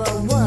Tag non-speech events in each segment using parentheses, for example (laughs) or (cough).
number one.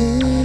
음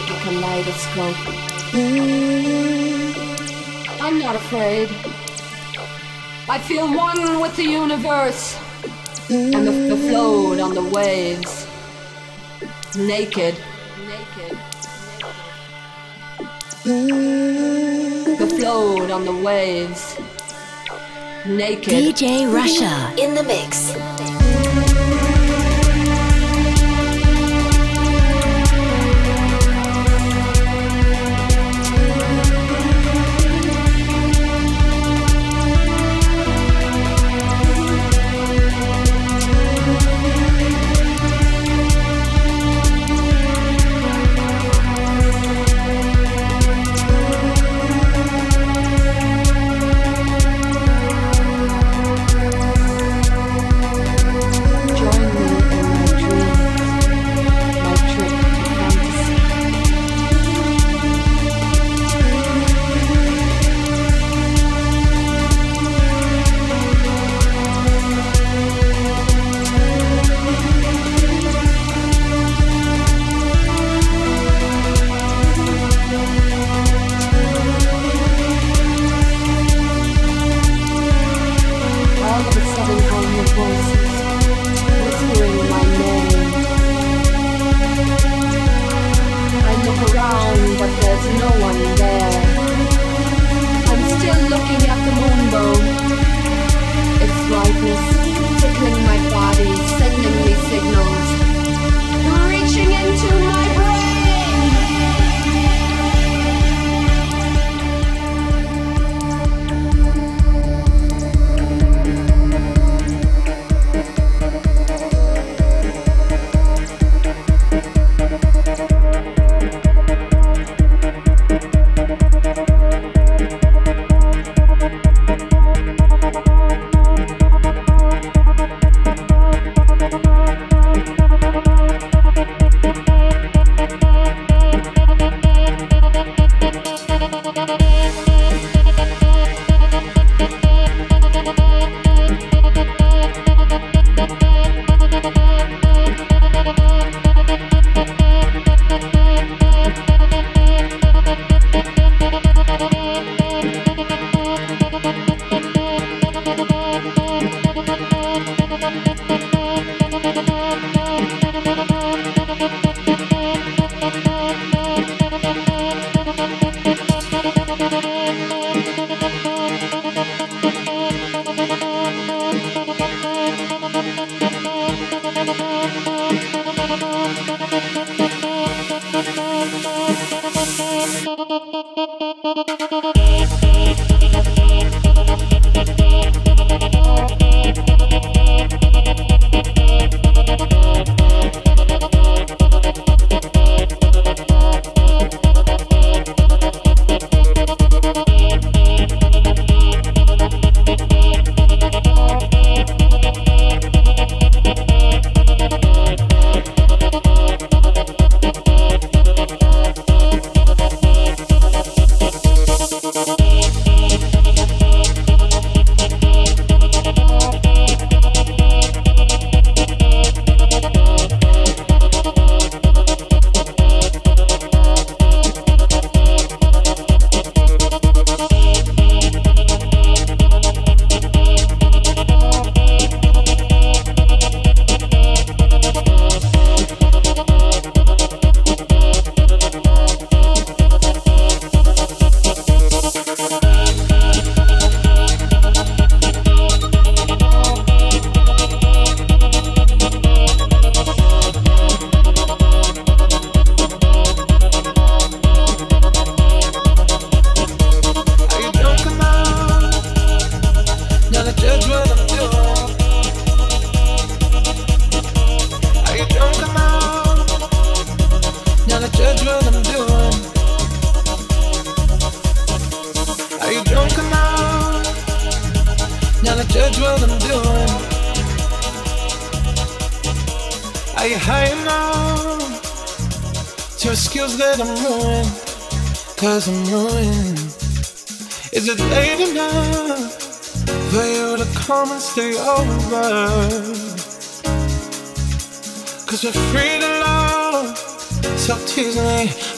like a kaleidoscope. I'm not afraid. I feel one with the universe and the, the float on the waves. Naked. Naked. Naked. The float on the waves. Naked. DJ Russia in the mix. stay over. Cause we're free to love, So teasing me.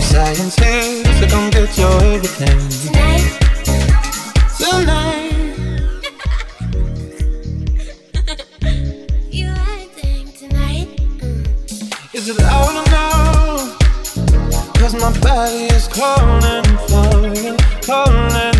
science thing So come get your everything. Tonight. Tonight. (laughs) You are thing tonight. Mm. Is it out or no? Cause my body is calling, for you, calling.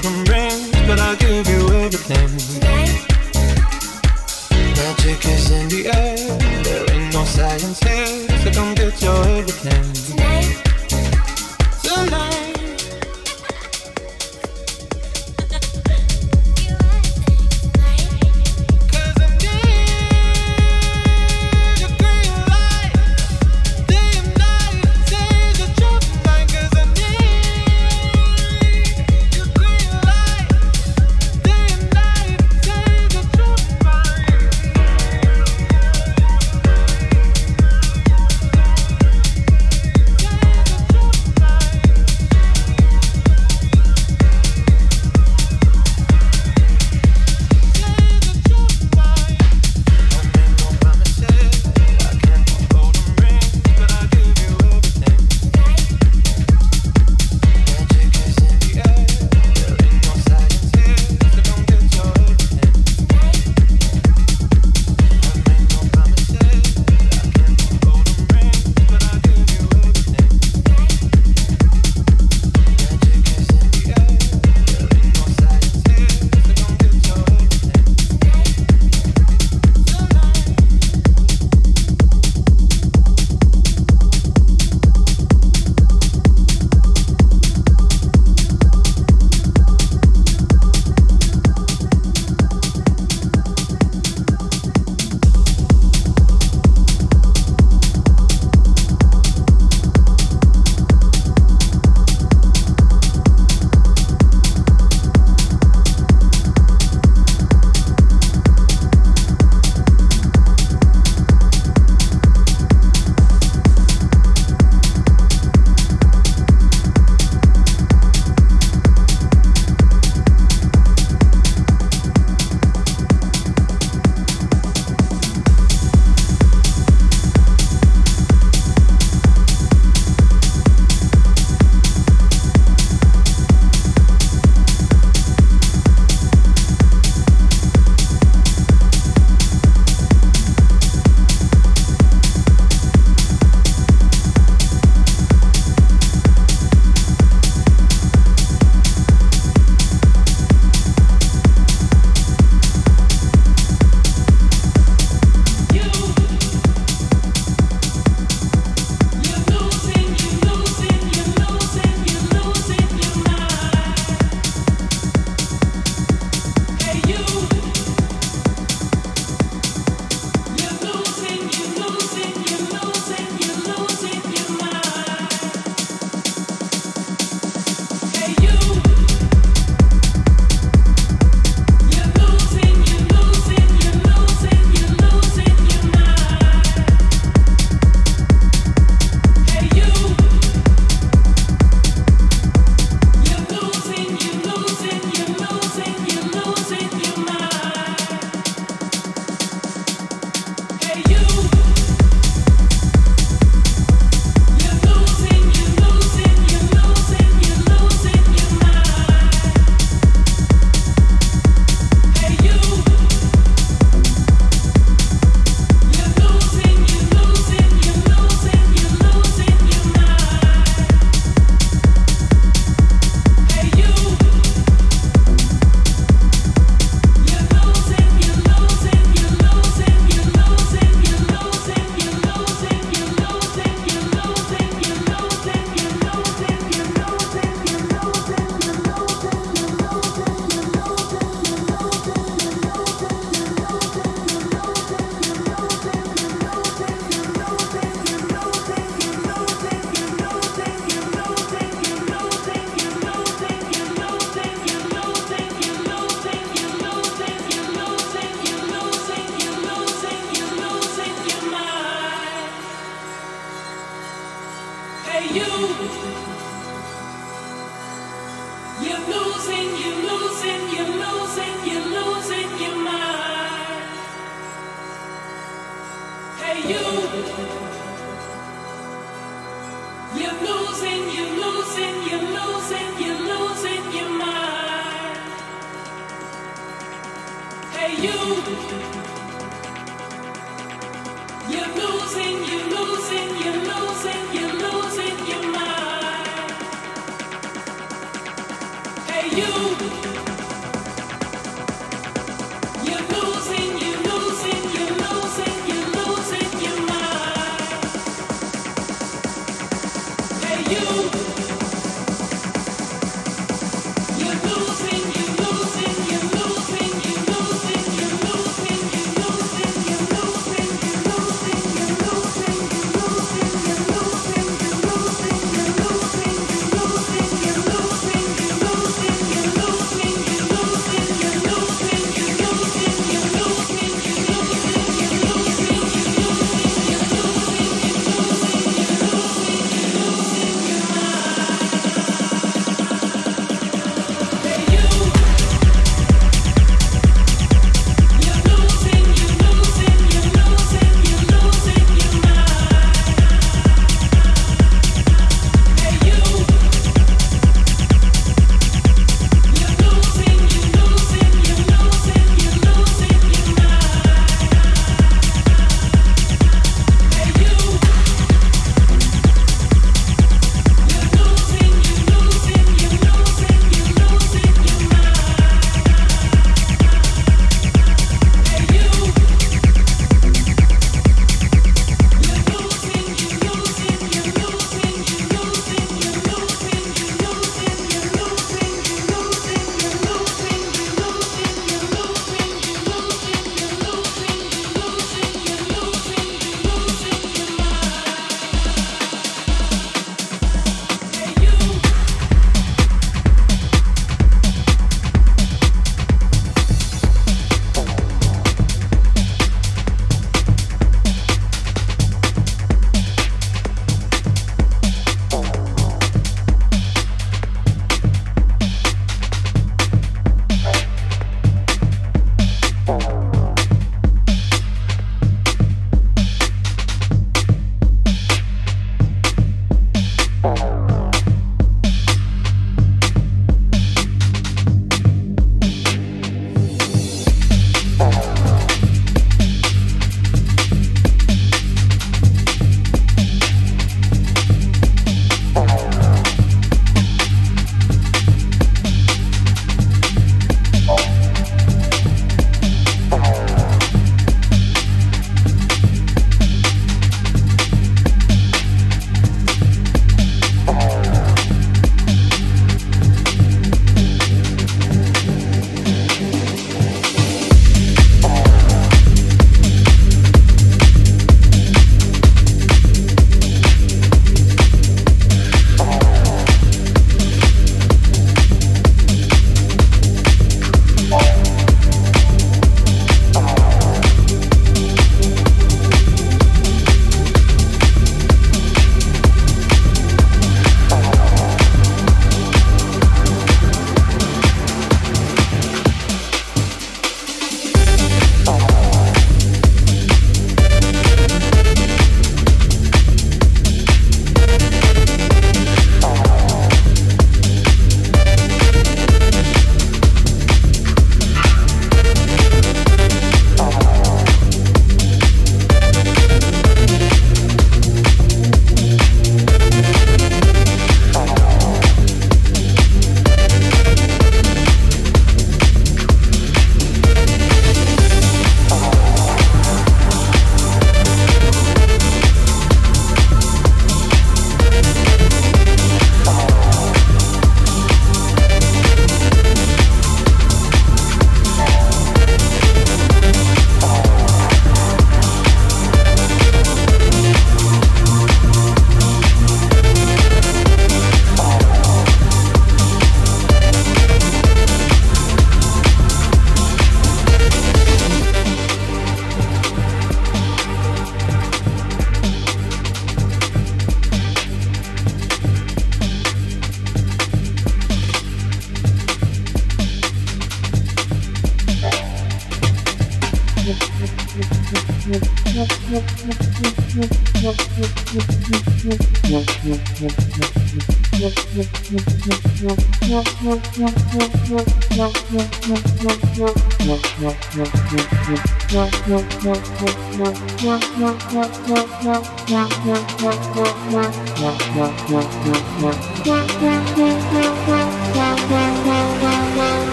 losing